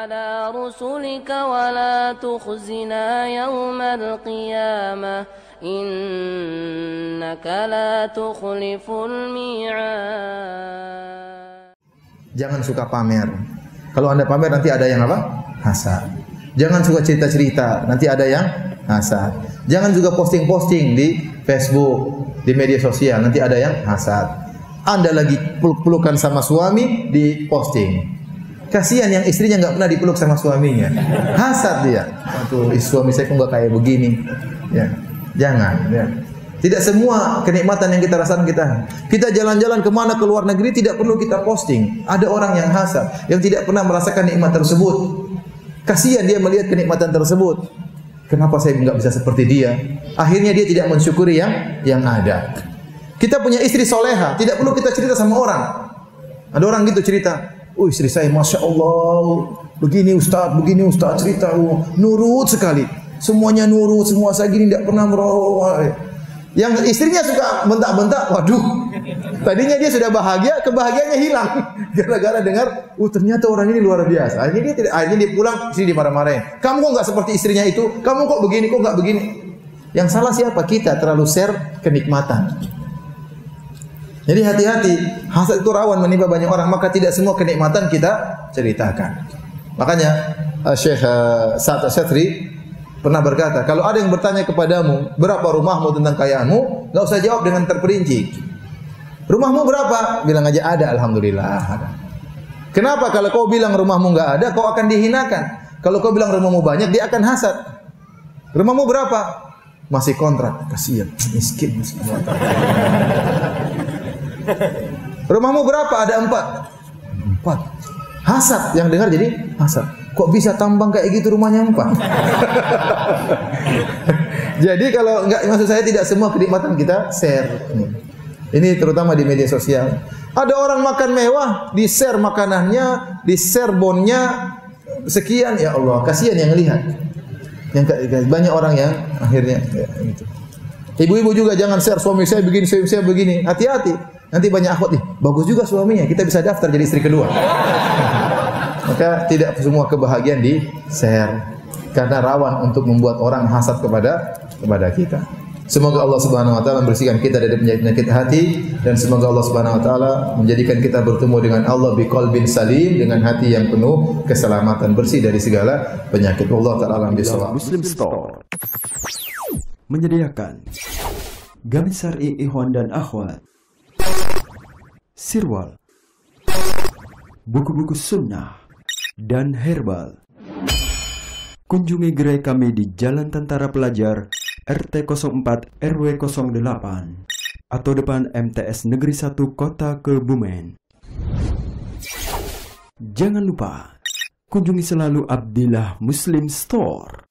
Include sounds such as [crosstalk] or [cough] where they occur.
على رسلك ولا تخزنا يوم القيامة إنك لا تخلف الميعاد Jangan suka pamer. Kalau Anda pamer nanti ada yang apa? Hasad. Jangan suka cerita-cerita, nanti ada yang hasad. Jangan juga posting-posting di Facebook, di media sosial, nanti ada yang hasad. Anda lagi peluk-pelukan sama suami di posting. Kasihan yang istrinya nggak pernah dipeluk sama suaminya. Hasad dia. Aduh, suami saya kok nggak kayak begini. Ya. Jangan. Ya. Tidak semua kenikmatan yang kita rasakan kita. Kita jalan-jalan ke mana ke luar negeri tidak perlu kita posting. Ada orang yang hasad yang tidak pernah merasakan nikmat tersebut. Kasihan dia melihat kenikmatan tersebut. Kenapa saya nggak bisa seperti dia? Akhirnya dia tidak mensyukuri yang yang ada. Kita punya istri soleha, tidak perlu kita cerita sama orang. Ada orang gitu cerita, oh istri saya masya Allah, begini ustaz, begini ustaz cerita, oh, nurut sekali. Semuanya nurut, semua saya gini tidak pernah merawat. Yang istrinya suka bentak-bentak, waduh. Tadinya dia sudah bahagia, kebahagiaannya hilang [laughs] gara-gara dengar, oh ternyata orang ini luar biasa. Akhirnya dia tidak, akhirnya dia pulang, istri dimarah-marahin. Kamu kok nggak seperti istrinya itu? Kamu kok begini, kok nggak begini? Yang salah siapa? Kita terlalu share kenikmatan. Jadi hati-hati, hasad itu rawan menimpa banyak orang, maka tidak semua kenikmatan kita ceritakan. Makanya uh, Syekh uh, Sa'ad Syatri pernah berkata, kalau ada yang bertanya kepadamu, berapa rumahmu tentang kayaanmu, enggak usah jawab dengan terperinci. Rumahmu berapa? Bilang aja ada, alhamdulillah. Kenapa kalau kau bilang rumahmu enggak ada, kau akan dihinakan. Kalau kau bilang rumahmu banyak, dia akan hasad. Rumahmu berapa? Masih kontrak. Kasihan, miskin. miskin. Rumahmu berapa? Ada empat. Empat. Hasad yang dengar jadi hasad. Kok bisa tambang kayak gitu rumahnya empat? [laughs] jadi kalau enggak maksud saya tidak semua kenikmatan kita share. Ini terutama di media sosial. Ada orang makan mewah, di share makanannya, di share bonnya sekian ya Allah, kasihan yang lihat. Yang banyak orang yang akhirnya ya, gitu. Ibu-ibu juga jangan share suami saya begini, suami saya begini. Hati-hati. Nanti banyak akhwat nih, bagus juga suaminya, kita bisa daftar jadi istri kedua. [laughs] Maka tidak semua kebahagiaan di share karena rawan untuk membuat orang hasad kepada kepada kita. Semoga Allah Subhanahu wa taala membersihkan kita dari penyakit hati dan semoga Allah Subhanahu wa taala menjadikan kita bertemu dengan Allah biqalbin salim dengan hati yang penuh keselamatan bersih dari segala penyakit. Allah taala bisawab. Muslim Store menyediakan gamis syar'i ikhwan dan akhwat sirwal. Buku-buku sunnah dan herbal. Kunjungi gerai kami di Jalan Tentara Pelajar RT 04 RW 08 atau depan MTS Negeri 1 Kota Kebumen. Jangan lupa kunjungi selalu Abdillah Muslim Store